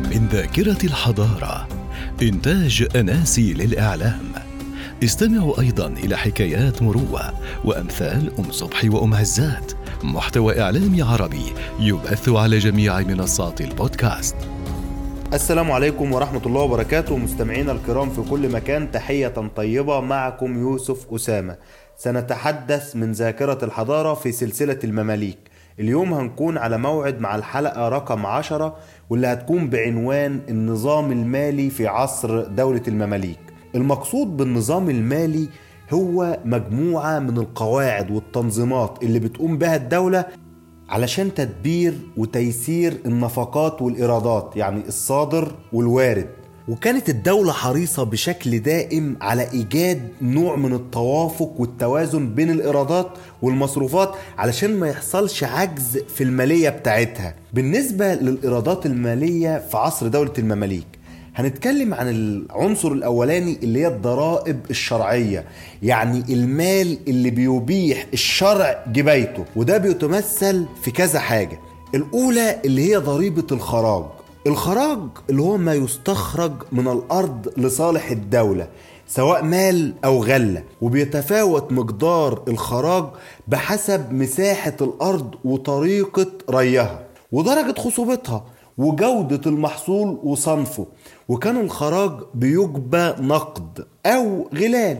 من ذاكرة الحضارة. إنتاج أناسي للإعلام. استمعوا أيضا إلى حكايات مروة وأمثال أم صبحي وأم هزات محتوى إعلامي عربي يبث على جميع منصات البودكاست. السلام عليكم ورحمة الله وبركاته مستمعينا الكرام في كل مكان تحية طيبة. معكم يوسف أسامة. سنتحدث من ذاكرة الحضارة في سلسلة المماليك. اليوم هنكون على موعد مع الحلقة رقم عشرة واللي هتكون بعنوان النظام المالي في عصر دولة المماليك. المقصود بالنظام المالي هو مجموعة من القواعد والتنظيمات اللي بتقوم بها الدولة علشان تدبير وتيسير النفقات والإيرادات يعني الصادر والوارد. وكانت الدولة حريصة بشكل دائم على إيجاد نوع من التوافق والتوازن بين الإيرادات والمصروفات علشان ما يحصلش عجز في المالية بتاعتها. بالنسبة للإيرادات المالية في عصر دولة المماليك هنتكلم عن العنصر الأولاني اللي هي الضرائب الشرعية يعني المال اللي بيبيح الشرع جبايته وده بيتمثل في كذا حاجة. الأولى اللي هي ضريبة الخراج الخراج اللي هو ما يستخرج من الأرض لصالح الدولة سواء مال أو غلة. وبيتفاوت مقدار الخراج بحسب مساحة الأرض وطريقة ريها ودرجة خصوبتها وجودة المحصول وصنفه. وكان الخراج بيجبى نقد أو غلال.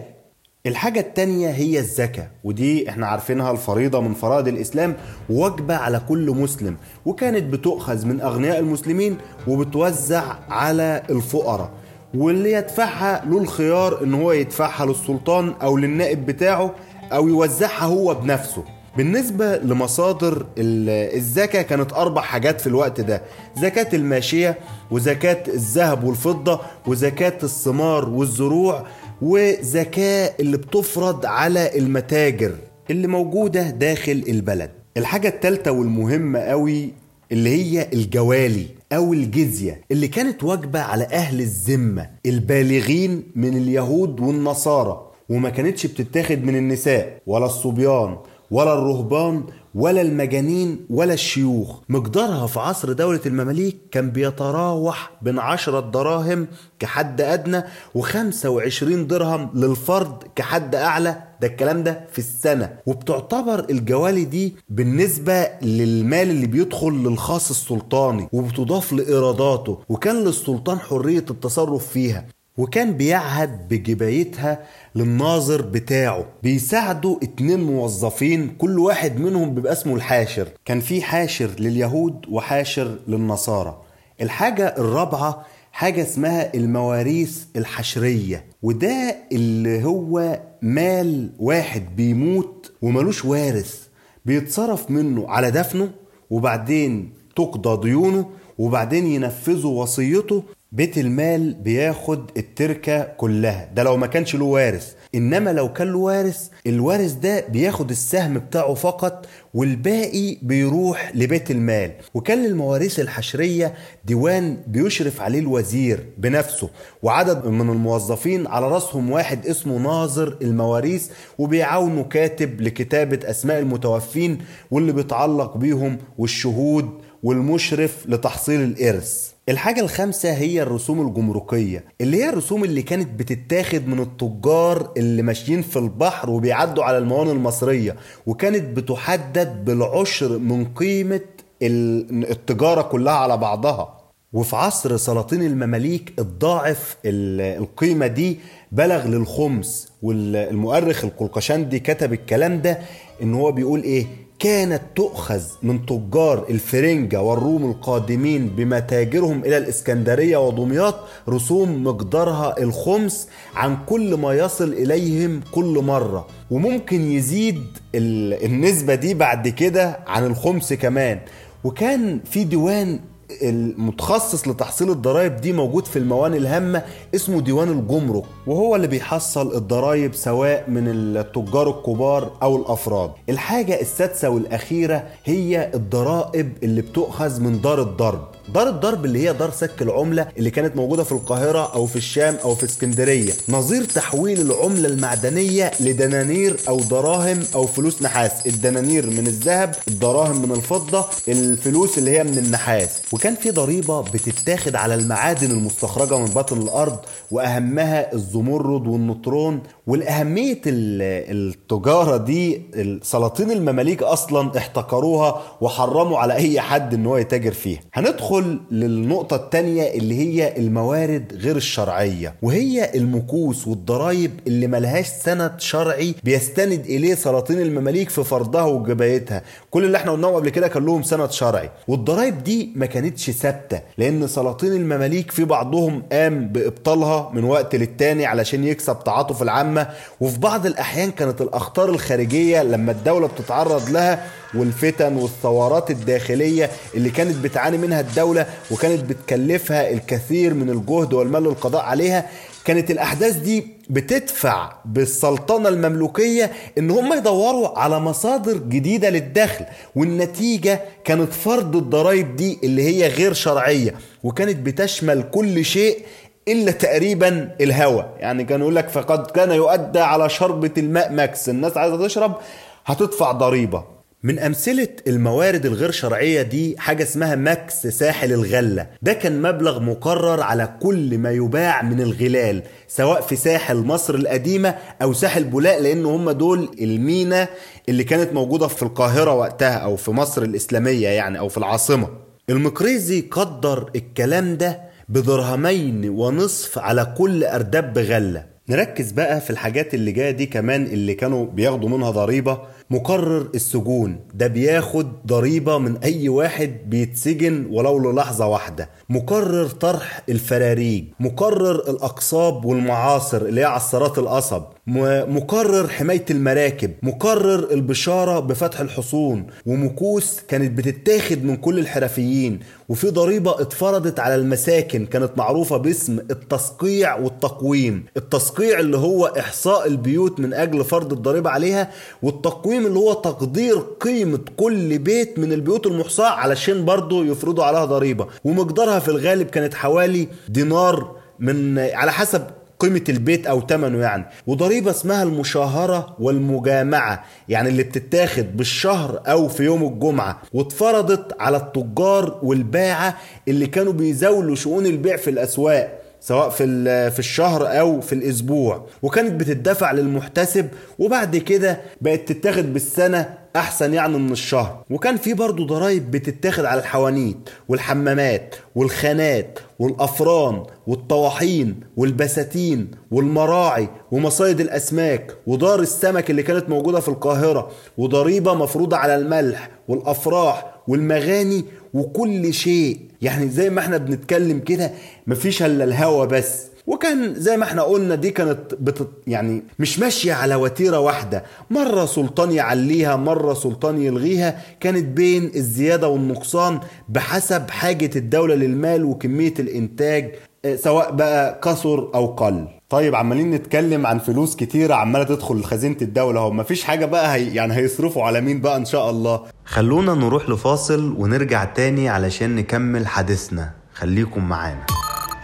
الحاجة التانية هي الزكاة ودي إحنا عارفينها الفريضة من فرائض الإسلام واجبة على كل مسلم وكانت بتؤخذ من أغنياء المسلمين وبتوزع على الفقراء واللي يدفعها له الخيار إن هو يدفعها للسلطان أو للنائب بتاعه أو يوزعها هو بنفسه. بالنسبة لمصادر الزكاة كانت أربع حاجات في الوقت ده زكاة الماشية وزكاة الذهب والفضة وزكاة الثمار والزروع وزكاة اللي بتفرض على المتاجر اللي موجودة داخل البلد. الحاجة التالتة والمهمة قوي اللي هي الجوالي أو الجزية اللي كانت واجبة على أهل الذمة البالغين من اليهود والنصارى وما كانتش بتتاخد من النساء ولا الصبيان ولا الرهبان ولا المجانين ولا الشيوخ. مقدارها في عصر دولة المماليك كان بيتراوح بين عشرة دراهم كحد أدنى وخمسة وعشرين درهم للفرد كحد أعلى. ده الكلام ده في السنة. وبتعتبر الجوالي دي بالنسبة للمال اللي بيدخل للخاص السلطاني وبتضاف لإيراداته وكان للسلطان حرية التصرف فيها. وكان بيعهد بجبايتها للناظر بتاعه. بيساعدوا اتنين موظفين كل واحد منهم بيبقى اسمه الحاشر. كان في حاشر لليهود وحاشر للنصارى. الحاجة الرابعة حاجة اسمها المواريث الحشرية وده اللي هو مال واحد بيموت وملوش وارث. بيتصرف منه على دفنه وبعدين تقضى ديونه وبعدين ينفذوا وصيته بيت المال بياخد التركة كلها. ده لو ما كانش له وارث. إنما لو كان له وارث الوارث ده بياخد السهم بتاعه فقط والباقي بيروح لبيت المال. وكان للمواريث الحشرية ديوان بيشرف عليه الوزير بنفسه. وعدد من الموظفين على راسهم واحد اسمه ناظر المواريث وبيعاونوا كاتب لكتابة أسماء المتوفين واللي بيتعلق بيهم والشهود والمشرف لتحصيل الإرث. الحاجة الخامسة هي الرسوم الجمركية اللي هي الرسوم اللي كانت بتتاخد من التجار اللي ماشيين في البحر وبيعدوا على الموانئ المصرية وكانت بتحدد بالعشر من قيمة التجارة كلها على بعضها. وفي عصر سلاطين المماليك الضاعف القيمة دي بلغ للخمس والمؤرخ القلقشندي كتب الكلام ده إن هو بيقول إيه؟ كانت تؤخذ من تجار الفرنجة والروم القادمين بمتاجرهم إلى الإسكندرية ودمياط رسوم مقدارها الخمس عن كل ما يصل إليهم كل مرة. وممكن يزيد النسبة دي بعد كده عن الخمس كمان. وكان في ديوان المتخصص لتحصيل الضرائب دي موجود في الموانئ الهامة اسمه ديوان الجمرك وهو اللي بيحصل الضرائب سواء من التجار الكبار أو الأفراد. الحاجة السادسة والأخيرة هي الضرائب اللي بتؤخذ من دار الضرب. دار الضرب اللي هي دار سك العملة اللي كانت موجودة في القاهرة أو في الشام أو في اسكندرية. نظير تحويل العملة المعدنية لدنانير أو دراهم أو فلوس نحاس. الدنانير من الذهب الدراهم من الفضة الفلوس اللي هي من النحاس. وكان في ضريبة بتتاخد على المعادن المستخرجة من باطن الأرض وأهمها الزمرد والنطرون. والأهمية التجارة دي سلاطين المماليك أصلا احتكروها وحرموا على أي حد إن هو يتاجر فيها. هندخل للنقطة التانية اللي هي الموارد غير الشرعية وهي المكوس والضرايب اللي ملهاش سند شرعي بيستند إليه سلاطين المماليك في فرضها وجبايتها. كل اللي إحنا قلناه قبل كده كان لهم سند شرعي. والضرايب دي ما كانتش ثابتة لأن سلاطين المماليك في بعضهم قام بإبطالها من وقت للتاني علشان يكسب تعاطف العامة. وفي بعض الأحيان كانت الأخطار الخارجية لما الدولة بتتعرض لها والفتن والثورات الداخلية اللي كانت بتعاني منها الدولة وكانت بتكلفها الكثير من الجهد والمال للقضاء عليها. كانت الأحداث دي بتدفع بالسلطنة المملوكية إن هم يدوروا على مصادر جديدة للدخل والنتيجة كانت فرض الضرائب دي اللي هي غير شرعية وكانت بتشمل كل شيء إلا تقريبا الهوى يعني كان يقول لك فقد كان يؤدى على شربة الماء مكس الناس عايزة تشرب هتدفع ضريبة. من أمثلة الموارد الغير شرعية دي حاجة اسمها ماكس ساحل الغلة. ده كان مبلغ مقرر على كل ما يباع من الغلال سواء في ساحل مصر القديمة أو ساحل بولاق لأن هم دول المينا اللي كانت موجودة في القاهرة وقتها أو في مصر الإسلامية يعني أو في العاصمة. المقريزي قدر الكلام ده بدرهمين ونصف على كل أردب غلة. نركز بقى في الحاجات اللي جاية دي كمان اللي كانوا بياخدوا منها ضريبة. مقرر السجون. ده بياخد ضريبة من أي واحد بيتسجن ولو للحظة واحدة. مقرر طرح الفراريج. مقرر الأقصاب والمعاصر اللي هي عصارات القصب. مقرر حماية المراكب. مقرر البشارة بفتح الحصون. ومكوس كانت بتتاخد من كل الحرفيين. وفي ضريبة اتفرضت على المساكن. كانت معروفة باسم التسقيع والتقويم. التسقيع اللي هو إحصاء البيوت من أجل فرض الضريبة عليها. والتقويم اللي هو تقدير قيمة كل بيت من البيوت المحصاة علشان برضه يفرضوا عليها ضريبة. ومقدارها في الغالب كانت حوالي دينار من على حسب قيمة البيت أو ثمنه يعني. وضريبة اسمها المشاهرة والمجامعة يعني اللي بتتاخد بالشهر أو في يوم الجمعة. واتفرضت على التجار والباعة اللي كانوا بيزاولوا شؤون البيع في الأسواق. سواء في في الشهر أو في الأسبوع. وكانت بتدفع للمحتسب وبعد كده بقت تتاخد بالسنة أحسن يعني من الشهر. وكان في برضه ضرايب بتتاخد على الحوانيت والحمامات والخانات والأفران والطواحين والبساتين والمراعي ومصايد الأسماك ودار السمك اللي كانت موجودة في القاهرة وضريبة مفروضة على الملح والأفراح والمغاني وكل شيء. يعني زي ما إحنا بنتكلم كده مفيش إلا الهوا بس. وكان زي ما إحنا قلنا دي كانت بتت يعني مش ماشية على وتيرة واحدة. مرة سلطان يعليها مرة سلطان يلغيها كانت بين الزيادة والنقصان بحسب حاجة الدولة للمال وكمية الإنتاج سواء بقى كثر أو قل. طيب عمالين نتكلم عن فلوس كتيرة عمالة تدخل لخزينة الدولة هو مفيش حاجة بقى هي يعني هيصرفوا على مين بقى إن شاء الله؟ خلونا نروح لفاصل ونرجع تاني علشان نكمل حديثنا. خليكم معانا.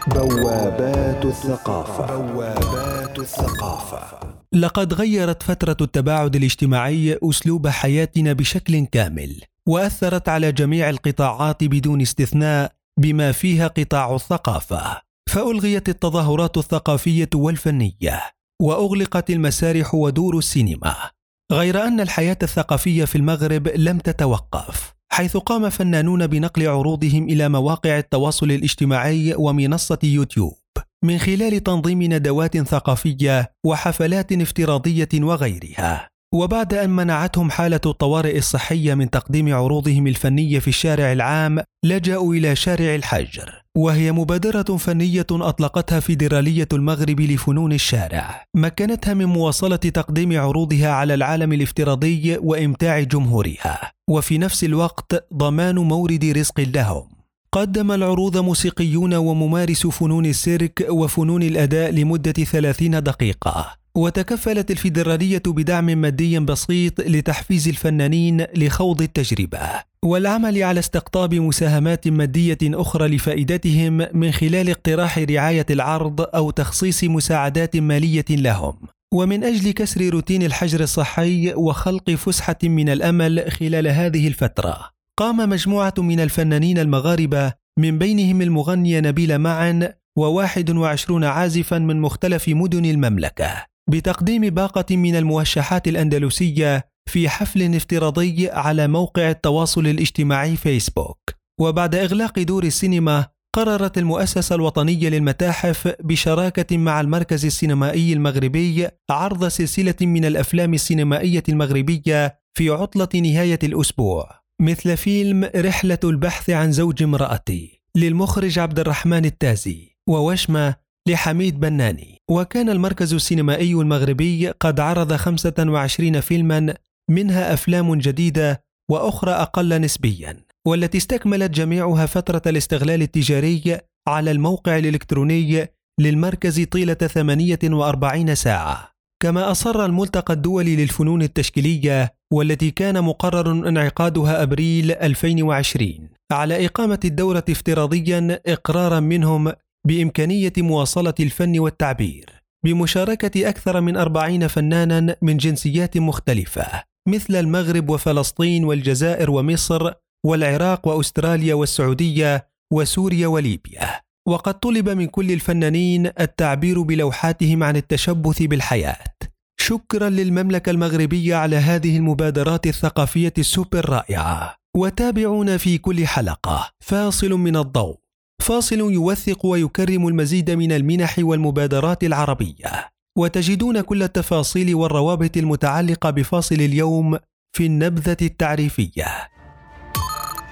بوابات الثقافة. بوابات الثقافة. لقد غيرت فترة التباعد الاجتماعي أسلوب حياتنا بشكل كامل وأثرت على جميع القطاعات بدون استثناء بما فيها قطاع الثقافة فألغيت التظاهرات الثقافية والفنية وأغلقت المسارح ودور السينما. غير أن الحياة الثقافية في المغرب لم تتوقف حيث قام فنانون بنقل عروضهم إلى مواقع التواصل الاجتماعي ومنصة يوتيوب من خلال تنظيم ندوات ثقافية وحفلات افتراضية وغيرها. وبعد أن منعتهم حالة الطوارئ الصحية من تقديم عروضهم الفنية في الشارع العام لجأوا إلى شارع الحجر وهي مبادرة فنية أطلقتها فيدرالية المغرب لفنون الشارع، مكنتها من مواصلة تقديم عروضها على العالم الافتراضي وإمتاع جمهورها، وفي نفس الوقت ضمان مورد رزق لهم. قدم العروض موسيقيون وممارس فنون السيرك وفنون الأداء لمدة ثلاثين دقيقة. وتكفلت الفيدرالية بدعم مادي بسيط لتحفيز الفنانين لخوض التجربة. والعمل على استقطاب مساهمات مادية أخرى لفائدتهم من خلال اقتراح رعاية العرض أو تخصيص مساعدات مالية لهم. ومن أجل كسر روتين الحجر الصحي وخلق فسحة من الأمل خلال هذه الفترة قام مجموعة من الفنانين المغاربة من بينهم المغنية نبيلة معن وواحد وعشرون عازفا من مختلف مدن المملكة. بتقديم باقة من الموشحات الأندلسية في حفل افتراضي على موقع التواصل الاجتماعي فيسبوك. وبعد إغلاق دور السينما قررت المؤسسة الوطنية للمتاحف بشراكة مع المركز السينمائي المغربي عرض سلسلة من الأفلام السينمائية المغربية في عطلة نهاية الأسبوع مثل فيلم رحلة البحث عن زوج امرأتي للمخرج عبد الرحمن التازي ووشمة لحميد بناني. وكان المركز السينمائي المغربي قد عرض 25 فيلما منها أفلام جديدة وأخرى أقل نسبيا والتي استكملت جميعها فترة الاستغلال التجاري على الموقع الإلكتروني للمركز طيلة 48 ساعة. كما أصر الملتقى الدولي للفنون التشكيلية والتي كان مقرر انعقادها أبريل 2020 على إقامة الدورة افتراضيا إقرارا منهم بإمكانية مواصلة الفن والتعبير بمشاركة أكثر من أربعين فنانا من جنسيات مختلفة مثل المغرب وفلسطين والجزائر ومصر والعراق وأستراليا والسعودية وسوريا وليبيا. وقد طلب من كل الفنانين التعبير بلوحاتهم عن التشبث بالحياة. شكرا للمملكة المغربية على هذه المبادرات الثقافية السوبر رائعة. وتابعونا في كل حلقة. فاصل من الضوء. فاصل يوثق ويكرم المزيد من المنح والمبادرات العربية. وتجدون كل التفاصيل والروابط المتعلقة بفاصل اليوم في النبذة التعريفية.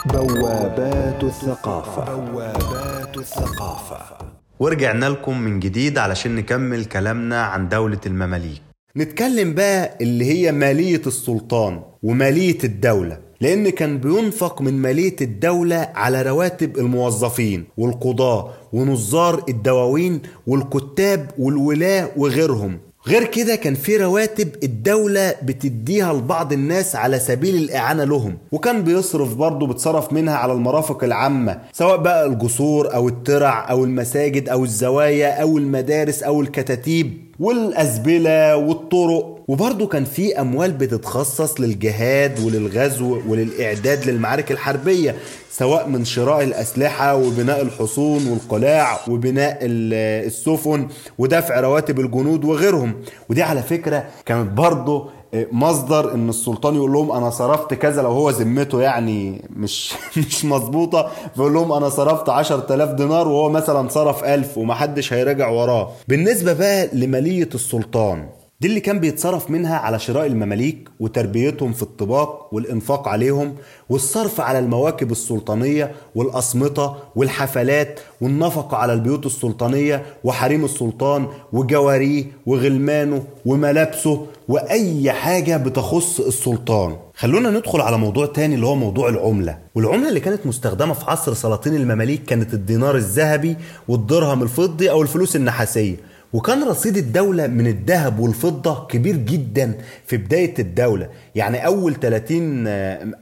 بوابات الثقافة. بوابات الثقافة. ورجعنا لكم من جديد علشان نكمل كلامنا عن دولة المماليك. نتكلم بقى اللي هي مالية السلطان ومالية الدولة. لأن كان بينفق من مالية الدولة على رواتب الموظفين والقضاة ونظار الدواوين والكتاب والولاة وغيرهم. غير كده كان في رواتب الدولة بتديها لبعض الناس على سبيل الإعانة لهم. وكان بيصرف برضه بتصرف منها على المرافق العامة سواء بقى الجسور أو الترع أو المساجد أو الزوايا أو المدارس أو الكتاتيب. والأزبلة والطرق. وبرضه كان في أموال بتتخصص للجهاد وللغزو وللإعداد للمعارك الحربية سواء من شراء الأسلحة وبناء الحصون والقلاع وبناء السفن ودفع رواتب الجنود وغيرهم. ودي على فكرة كانت برضه مصدر إن السلطان يقول لهم أنا صرفت كذا لو هو ذمته يعني مش مش مظبوطة فيقول لهم أنا صرفت 10000 دينار وهو مثلا صرف 1000 ومحدش هيراجع وراه. بالنسبة بقى لمالية السلطان دي اللي كان بيتصرف منها على شراء المماليك وتربيتهم في الطباق والإنفاق عليهم والصرف على المواكب السلطانية والأصمطة والحفلات والنفقة على البيوت السلطانية وحريم السلطان وجواريه وغلمانه وملابسه وأي حاجة بتخص السلطان. خلونا ندخل على موضوع تاني اللي هو موضوع العملة. والعملة اللي كانت مستخدمة في عصر سلاطين المماليك كانت الدينار الذهبي والدرهم الفضي أو الفلوس النحاسية. وكان رصيد الدولة من الذهب والفضة كبير جدا في بداية الدولة. يعني أول 30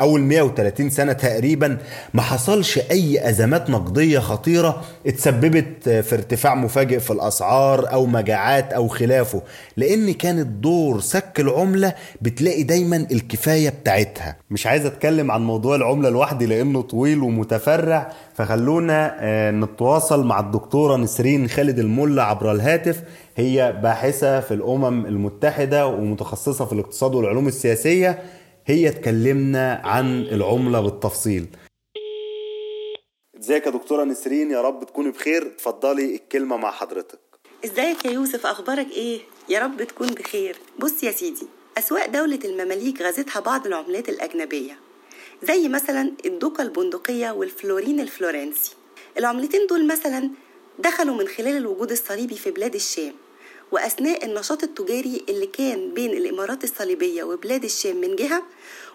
أول 130 سنة تقريبا ما حصلش أي أزمات نقدية خطيرة اتسببت في ارتفاع مفاجئ في الأسعار أو مجاعات أو خلافه لأن كانت دور سك العملة بتلاقي دايما الكفاية بتاعتها. مش عايز أتكلم عن موضوع العملة لوحدي لأنه طويل ومتفرع فخلونا نتواصل مع الدكتورة نسرين خالد الملا عبر الهاتف هي باحثة في الأمم المتحدة ومتخصصة في الاقتصاد والعلوم السياسية هي تكلمنا عن العملة بالتفصيل. إزيك يا دكتورة نسرين؟ يا رب تكوني بخير. اتفضلي الكلمة مع حضرتك. إزيك يا يوسف؟ أخبارك إيه؟ يا رب تكون بخير. بص يا سيدي أسواق دولة المماليك غزتها بعض العملات الأجنبية زي مثلا الدوكا البندقية والفلورين الفلورنسي. العملتين دول مثلا دخلوا من خلال الوجود الصليبي في بلاد الشام وأثناء النشاط التجاري اللي كان بين الإمارات الصليبية وبلاد الشام من جهة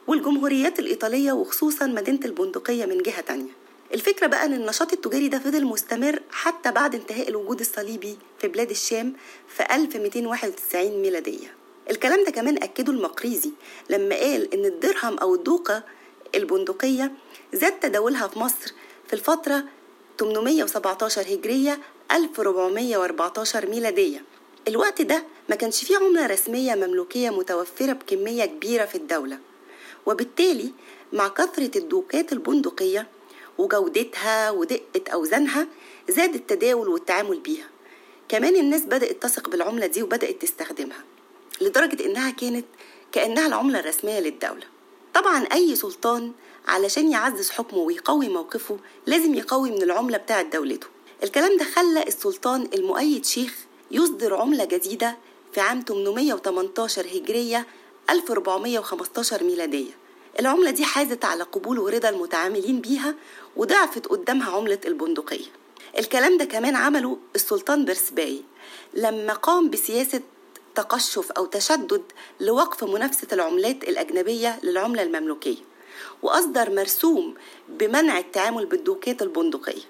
والجمهوريات الإيطالية وخصوصا مدينة البندقية من جهة تانية. الفكرة بقى أن النشاط التجاري ده فضل مستمر حتى بعد انتهاء الوجود الصليبي في بلاد الشام في 1291 ميلادية. الكلام ده كمان أكده المقريزي لما قال إن الدرهم أو الدوقة البندقية زاد تداولها في مصر في الفترة 817 هجرية 1414 ميلادية. الوقت ده ما كانش فيه عملة رسمية مملوكية متوفرة بكمية كبيرة في الدولة. وبالتالي مع كثرة الدوكات البندقية وجودتها ودقة أوزانها زاد التداول والتعامل بيها. كمان الناس بدأت تثق بالعملة دي وبدأت تستخدمها لدرجة إنها كانت كأنها العملة الرسمية للدولة. طبعا أي سلطان علشان يعزز حكمه ويقوي موقفه لازم يقوي من العملة بتاعة دولته. الكلام ده خلى السلطان المؤيد شيخ يصدر عملة جديدة في عام 818 هجرية 1415 ميلادية. العملة دي حازت على قبول ورضا المتعاملين بيها وضعفت قدامها عملة البندقية. الكلام ده كمان عمله السلطان برسباي. لما قام بسياسة تقشف أو تشدد لوقف منافسة العملات الأجنبية للعملة المملوكية. وأصدر مرسوم بمنع التعامل بالدوكات البندقية.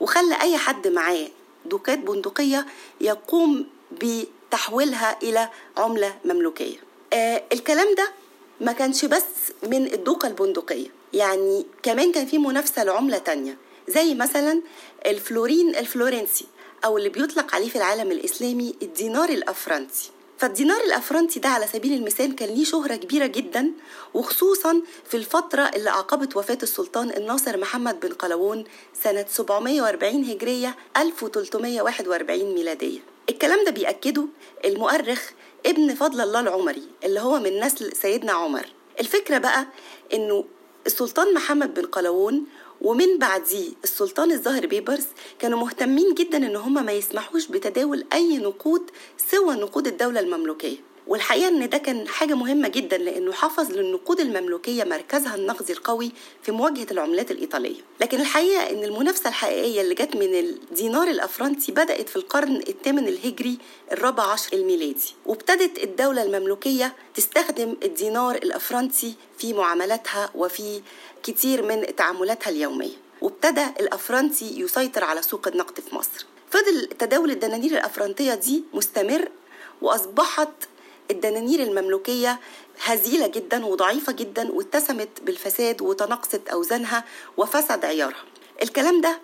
وخلى أي حد معاه دوكات بندقية يقوم بتحويلها إلى عملة مملوكية. آه الكلام ده ما كانش بس من الدوكا البندقية يعني كمان كان في منافسة لعملة تانية زي مثلا الفلورين الفلورنسي أو اللي بيطلق عليه في العالم الإسلامي الدينار الأفرنتي. فالدينار الأفرنتي ده على سبيل المثال كان ليه شهرة كبيرة جدا وخصوصا في الفترة اللي عقبت وفاة السلطان الناصر محمد بن قلاوون سنة 740 هجرية 1341 ميلادية. الكلام ده بيأكده المؤرخ ابن فضل الله العمري اللي هو من نسل سيدنا عمر. الفكرة بقى إنه السلطان محمد بن قلاوون ومن بعديه السلطان الظاهر بيبرس كانوا مهتمين جدا إن هم ما يسمحوش بتداول أي نقود سوى نقود الدولة المملوكية. والحقيقة إن ده كان حاجة مهمة جدا لأنه حافظ للنقود المملوكية مركزها النقدي القوي في مواجهة العملات الإيطالية. لكن الحقيقة إن المنافسة الحقيقية اللي جت من الدينار الافرنسي بدأت في القرن الثامن الهجري الرابع عشر الميلادي وابتدت الدولة المملوكية تستخدم الدينار الافرنسي في معاملاتها وفي كتير من تعاملاتها اليومية وابتدى الأفرنسي يسيطر على سوق النقد في مصر. فضل تداول الدنانير الأفرنطية دي مستمر وأصبحت الدنانير المملوكية هزيلة جدا وضعيفة جدا واتسمت بالفساد وتناقصت أوزانها وفسد عيارها. الكلام ده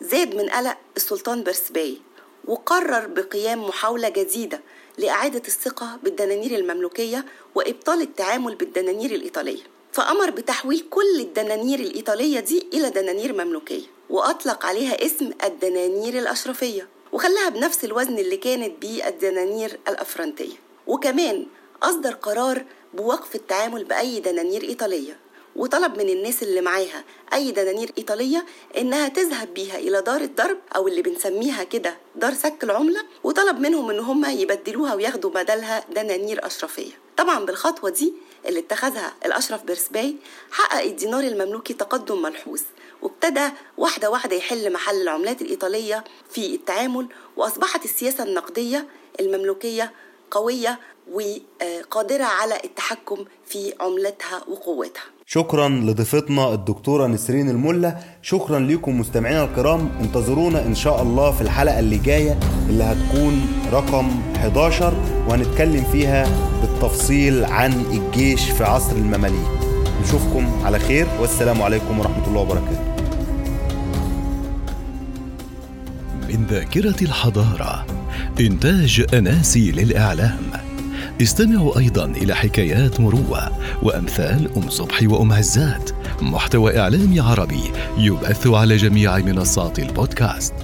زاد من قلق السلطان برسباي وقرر بقيام محاولة جديدة لإعادة الثقة بالدنانير المملوكية وإبطال التعامل بالدنانير الإيطالية. فأمر بتحويل كل الدنانير الإيطالية دي إلى دنانير مملوكية وأطلق عليها اسم الدنانير الأشرفية وخلاها بنفس الوزن اللي كانت بيه الدنانير الأفرنتية. وكمان أصدر قرار بوقف التعامل بأي دنانير إيطالية. وطلب من الناس اللي معاها أي دنانير إيطالية إنها تذهب بيها إلى دار الضرب أو اللي بنسميها كده دار سك العملة. وطلب منهم إن هم يبدلوها وياخدوا بدلها دنانير أشرفية. طبعا بالخطوة دي اللي اتخذها الأشرف بيرسباي حقق الدينار المملوكي تقدم ملحوظ. وابتدى واحدة واحدة يحل محل العملات الإيطالية في التعامل. وأصبحت السياسة النقدية المملوكية قوية وقادرة على التحكم في عملتها وقوتها. شكرا لضيفتنا الدكتورة نسرين الملة شكرا لكم مستمعينا الكرام. انتظرونا إن شاء الله في الحلقة اللي جاية اللي هتكون رقم 11 وهنتكلم فيها بالتفصيل عن الجيش في عصر المماليك. نشوفكم على خير. والسلام عليكم ورحمة الله وبركاته. من ذاكرة الحضارة. إنتاج أناسي للإعلام. استمعوا أيضا إلى حكايات مروة وأمثال أم صبحي وأم عزات محتوى إعلامي عربي يبث على جميع منصات البودكاست.